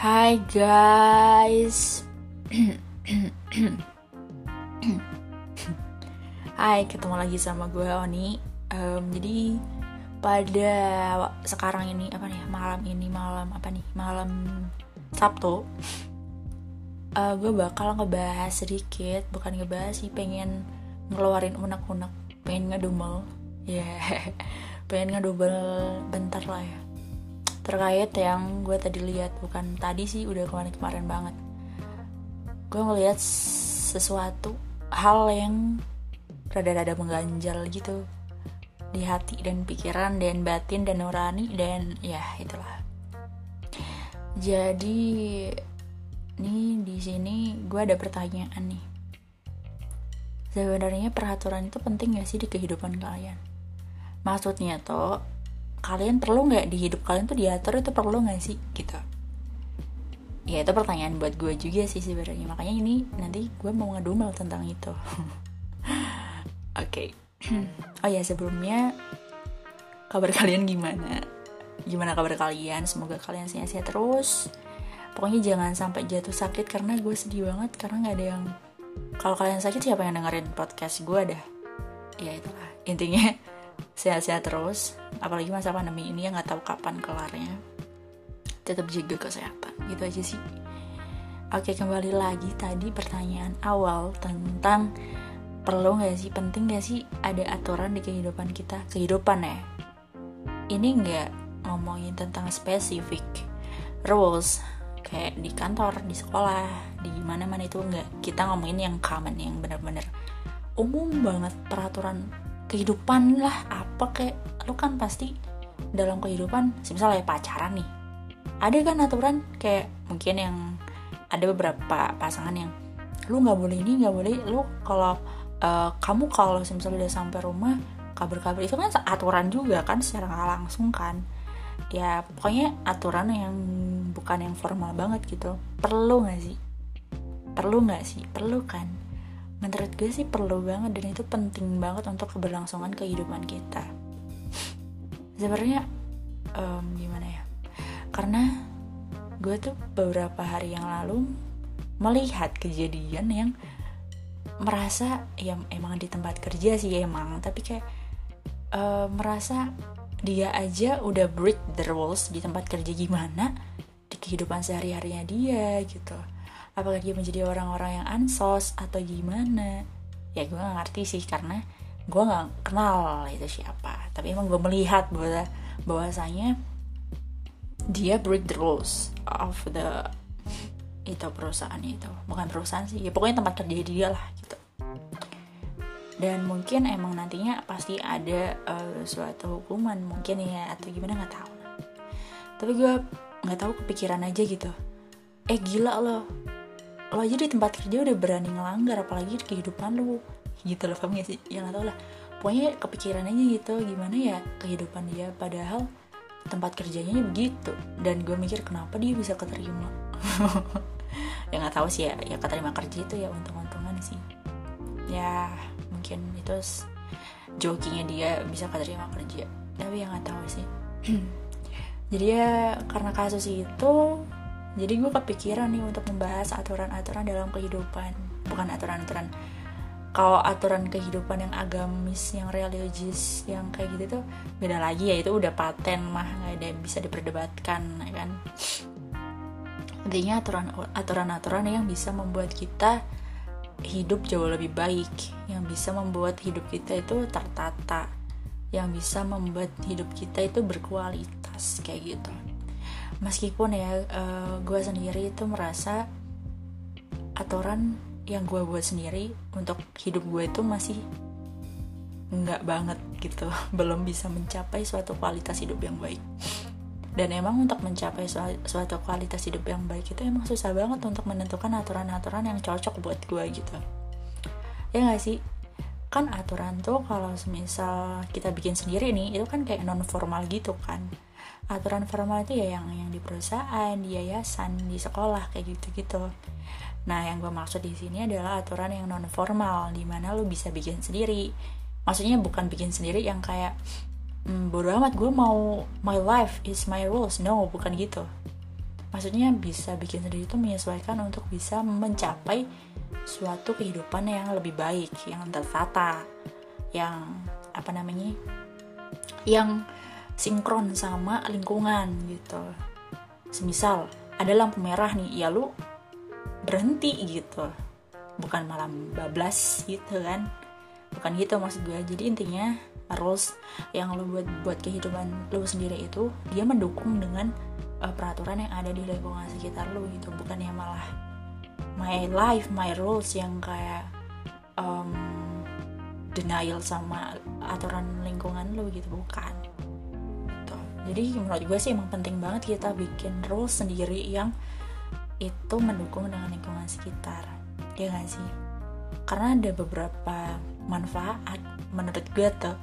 Hai guys. Hai ketemu lagi sama gue Oni. Um, Jadi pada sekarang ini apa nih malam ini malam apa nih malam Sabtu uh, gue bakal ngebahas sedikit bukan ngebahas sih pengen ngeluarin unek-unek pengen ngedumel. Ya yeah. pengen ngedumel bentar lah ya terkait yang gue tadi lihat. Bukan tadi sih udah kemarin-kemarin banget. Gue ngeliat sesuatu hal yang rada-rada mengganjal gitu di hati dan pikiran dan batin dan nurani dan ya itulah. Jadi nih di sini gue ada pertanyaan nih. Sebenarnya peraturan itu penting gak sih di kehidupan kalian? Maksudnya tuh kalian perlu nggak di hidup kalian tuh diatur itu perlu nggak sih? Gitu. Ya itu pertanyaan buat gue juga sih sebenarnya. Makanya ini nanti gue mau ngedumel tentang itu. Oke. Okay. oh ya sebelumnya kabar kalian gimana? Gimana kabar kalian? Semoga kalian sehat-sehat terus. Pokoknya jangan sampai jatuh sakit karena gue sedih banget karena nggak ada yang kalau kalian sakit siapa yang dengerin podcast gue dah? Ya itulah. Intinya sehat-sehat terus apalagi masa pandemi ini yang nggak tahu kapan kelarnya. Tetap jaga kesehatan gitu aja sih. Oke kembali lagi tadi pertanyaan awal tentang perlu nggak sih penting nggak sih ada aturan di kehidupan kita? Kehidupan ya. Ini nggak ngomongin tentang spesifik rules kayak di kantor di sekolah di mana mana itu nggak. Kita ngomongin yang common yang bener-bener umum banget peraturan kehidupan lah. Apa kayak lu kan pasti dalam kehidupan misalnya pacaran nih. Ada kan aturan kayak mungkin yang ada beberapa pasangan yang lu nggak boleh ini nggak boleh lu kalau uh, kamu kalau misalnya udah sampai rumah kabar-kabar itu kan aturan juga kan secara langsung kan. Ya pokoknya aturan yang bukan yang formal banget gitu. Perlu nggak sih? Perlu nggak sih? Perlu kan menurut gue sih perlu banget dan itu penting banget untuk keberlangsungan kehidupan kita. Sebenarnya um, gimana ya? Karena gue tuh beberapa hari yang lalu melihat kejadian yang merasa ya emang di tempat kerja sih emang tapi kayak uh, merasa dia aja udah break the rules di tempat kerja gimana di kehidupan sehari-harinya dia gitu apakah dia menjadi orang-orang yang ansos atau gimana ya gue gak ngerti sih karena gue gak kenal itu siapa. Tapi emang gue melihat bahwa bahwasanya dia break the rules of the itu perusahaan itu. Bukan perusahaan sih ya pokoknya tempat kerja dia lah gitu. Dan mungkin emang nantinya pasti ada uh, suatu hukuman mungkin ya atau gimana nggak tahu. Tapi gue nggak tahu kepikiran aja gitu. Eh gila loh lo aja di tempat kerja udah berani ngelanggar apalagi di kehidupan lo gitu loh paham gak sih? Ya gak tau lah. Pokoknya kepikiran aja gitu gimana ya kehidupan dia. Padahal tempat kerjanya begitu. Dan gue mikir kenapa dia bisa keterima? Ya nggak tahu sih ya. Ya keterima kerja itu ya untung-untungan sih. Ya mungkin itu jokingnya dia bisa keterima kerja. Tapi ya nggak tahu sih. Jadi ya karena kasus itu jadi gue kepikiran nih untuk membahas aturan-aturan dalam kehidupan. Bukan aturan-aturan. Kalau aturan kehidupan yang agamis yang religius yang kayak gitu tuh beda lagi ya. Itu udah paten mah nggak ada bisa diperdebatkan ya kan? Intinya aturan aturan-aturan yang bisa membuat kita hidup jauh lebih baik. Yang bisa membuat hidup kita itu tertata. Yang bisa membuat hidup kita itu berkualitas kayak gitu meskipun ya uh, gue sendiri itu merasa aturan yang gue buat sendiri untuk hidup gue itu masih nggak banget gitu. Belum bisa mencapai suatu kualitas hidup yang baik. Dan emang untuk mencapai suatu kualitas hidup yang baik itu emang susah banget untuk menentukan aturan-aturan yang cocok buat gue gitu. Ya nggak sih? Kan aturan tuh kalau semisal kita bikin sendiri nih itu kan kayak non formal gitu kan aturan formal itu ya yang yang di perusahaan di yayasan di sekolah kayak gitu gitu nah yang gue maksud di sini adalah aturan yang non formal di mana lo bisa bikin sendiri. Maksudnya bukan bikin sendiri yang kayak hmm, bodo amat gue mau my life is my rules. No bukan gitu. Maksudnya bisa bikin sendiri itu menyesuaikan untuk bisa mencapai suatu kehidupan yang lebih baik yang tertata yang apa namanya yang sinkron sama lingkungan gitu. Semisal ada lampu merah nih ya lu berhenti gitu. Bukan malam bablas gitu kan. Bukan gitu maksud gue. Jadi intinya rules yang lo buat buat kehidupan lo sendiri itu dia mendukung dengan uh, peraturan yang ada di lingkungan sekitar lo gitu. Bukan yang malah my life my rules yang kayak um, denial sama aturan lingkungan lo gitu. Bukan. Jadi menurut gue sih emang penting banget kita bikin rules sendiri yang itu mendukung dengan lingkungan sekitar. Ya gak sih? Karena ada beberapa manfaat menurut gue tuh.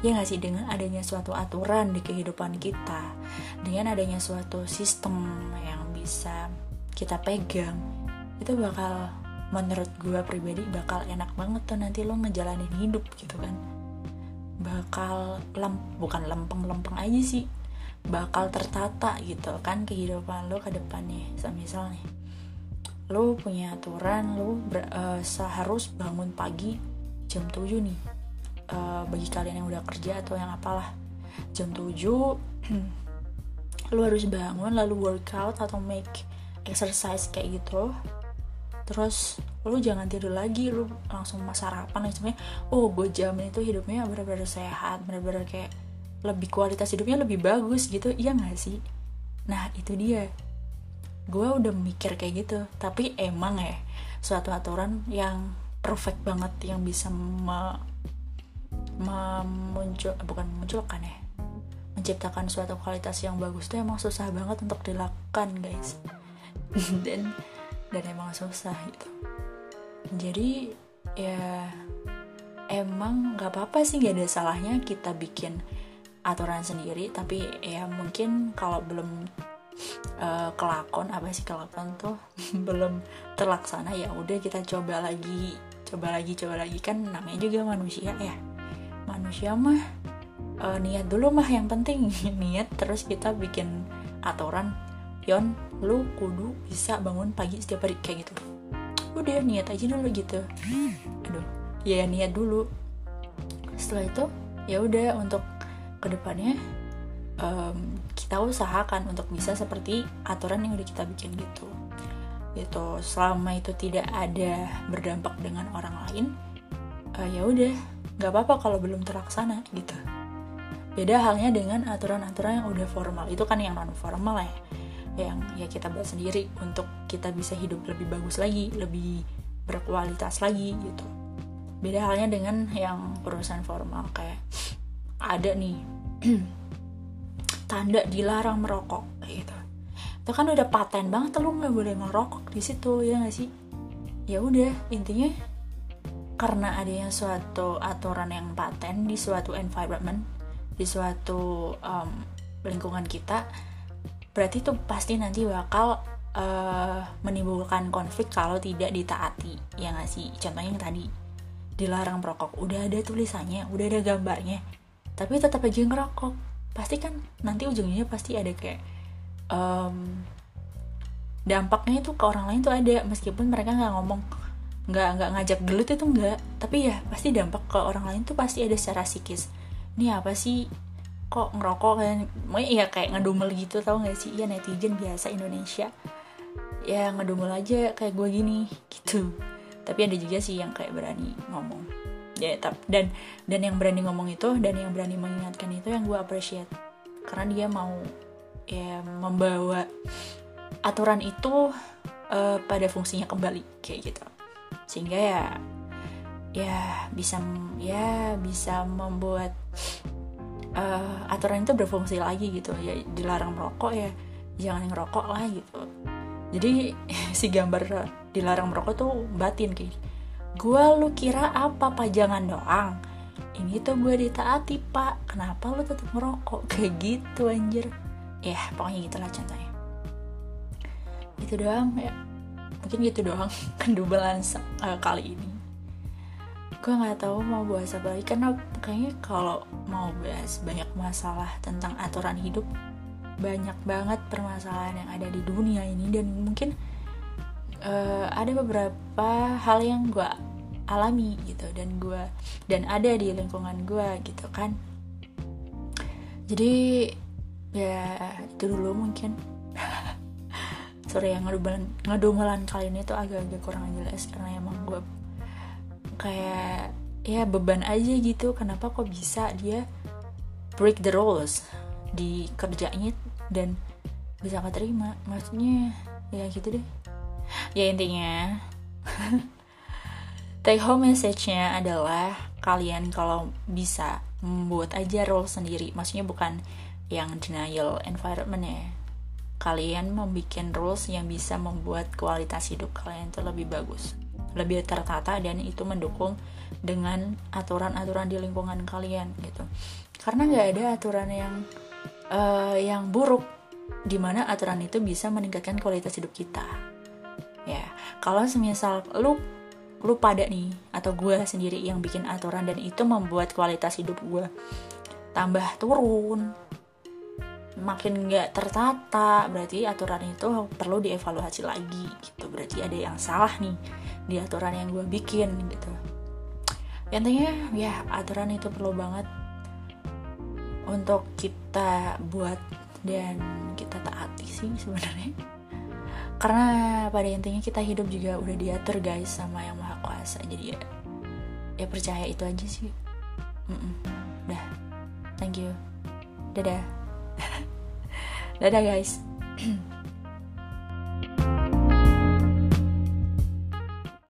Ya gak sih? Dengan adanya suatu aturan di kehidupan kita. Dengan adanya suatu sistem yang bisa kita pegang. Itu bakal menurut gue pribadi bakal enak banget tuh nanti lo ngejalanin hidup gitu kan bakal lem bukan lempeng-lempeng aja sih. Bakal tertata gitu kan kehidupan lo ke depannya. Semisal nih lo punya aturan lo uh, seharus bangun pagi jam 7 nih. Uh, bagi kalian yang udah kerja atau yang apalah. Jam 7 lo harus bangun lalu workout atau make exercise kayak gitu terus lo jangan tidur lagi lo langsung sarapan sebenarnya oh gue jamin itu hidupnya benar-benar sehat benar-benar kayak lebih kualitas hidupnya lebih bagus gitu. Iya gak sih? Nah itu dia. Gue udah mikir kayak gitu. Tapi emang ya suatu aturan yang perfect banget yang bisa me, memuncul bukan munculkan ya menciptakan suatu kualitas yang bagus tuh emang susah banget untuk dilakukan guys. Dan dan emang susah gitu. Jadi ya emang nggak apa-apa sih gak ada salahnya kita bikin aturan sendiri. Tapi ya mungkin kalau belum uh, kelakon apa sih kelakon tuh? Belum terlaksana ya udah kita coba lagi coba lagi coba lagi. Kan namanya juga manusia ya. Manusia mah uh, niat dulu mah yang penting. Niat terus kita bikin aturan yon lu kudu bisa bangun pagi setiap hari kayak gitu. Udah niat aja dulu gitu. Aduh ya niat dulu. Setelah itu ya udah untuk ke depannya um, kita usahakan untuk bisa seperti aturan yang udah kita bikin gitu. Gitu. Selama itu tidak ada berdampak dengan orang lain uh, ya udah nggak apa-apa kalau belum terlaksana gitu. Beda halnya dengan aturan-aturan yang udah formal. Itu kan yang non formal ya yang ya kita buat sendiri untuk kita bisa hidup lebih bagus lagi lebih berkualitas lagi gitu. Beda halnya dengan yang perusahaan formal kayak ada nih tanda dilarang merokok gitu. Itu kan udah paten banget lu nggak boleh ngerokok di situ ya nggak sih? Ya udah intinya karena adanya suatu aturan yang paten di suatu environment di suatu um, lingkungan kita berarti itu pasti nanti bakal uh, menimbulkan konflik kalau tidak ditaati ya nggak sih? Contohnya yang tadi dilarang merokok. Udah ada tulisannya udah ada gambarnya tapi tetap aja ngerokok. Pasti kan nanti ujungnya pasti ada kayak um, dampaknya itu ke orang lain tuh ada meskipun mereka nggak ngomong nggak nggak ngajak gelut itu nggak. Tapi ya pasti dampak ke orang lain tuh pasti ada secara psikis. Ini apa sih kok ngerokok kan mau ya kayak ngedumel gitu tau gak sih? Ya netizen biasa Indonesia. Ya ngedumel aja kayak gue gini gitu. Tapi ada juga sih yang kayak berani ngomong. Ya dan dan yang berani ngomong itu dan yang berani mengingatkan itu yang gue appreciate. Karena dia mau ya membawa aturan itu uh, pada fungsinya kembali kayak gitu. Sehingga ya ya bisa ya bisa membuat uh, aturan itu berfungsi lagi gitu. Ya dilarang merokok ya jangan ngerokok lah gitu. Jadi si gambar dilarang merokok tuh batin kayak gue lu kira apa? Pajangan doang? Ini tuh gue ditaati pak. Kenapa lu tetap merokok kayak gitu anjir. Ya pokoknya gitulah contohnya. Itu doang ya. Mungkin gitu doang kendubelan uh, kali ini gue nggak tahu mau bahas apa lagi karena kayaknya kalau mau bahas banyak masalah tentang aturan hidup banyak banget permasalahan yang ada di dunia ini. Dan mungkin uh, ada beberapa hal yang gue alami gitu dan gue dan ada di lingkungan gue gitu kan. Jadi ya itu dulu mungkin. Sorry yang ngedumelan ngedumelan kali ini tuh agak-agak kurang jelas karena emang gue kayak ya beban aja gitu. Kenapa kok bisa dia break the rules di kerjanya dan bisa keterima? Maksudnya ya gitu deh. Ya intinya take home message-nya adalah kalian kalau bisa membuat aja role sendiri. Maksudnya bukan yang denial environment ya. Kalian membuat rules yang bisa membuat kualitas hidup kalian itu lebih bagus lebih tertata dan itu mendukung dengan aturan-aturan di lingkungan kalian gitu. Karena nggak ada aturan yang uh, yang buruk di mana aturan itu bisa meningkatkan kualitas hidup kita. Ya kalau semisal lu lu pada nih atau gue sendiri yang bikin aturan dan itu membuat kualitas hidup gue tambah turun makin nggak tertata berarti aturan itu perlu dievaluasi lagi gitu. Berarti ada yang salah nih di aturan yang gue bikin gitu. Intinya ya aturan itu perlu banget untuk kita buat dan kita taati sih sebenarnya. Karena pada intinya kita hidup juga udah diatur guys sama yang maha kuasa. Jadi ya ya percaya itu aja sih. Mm -mm. dah. Thank you. Dadah dadah guys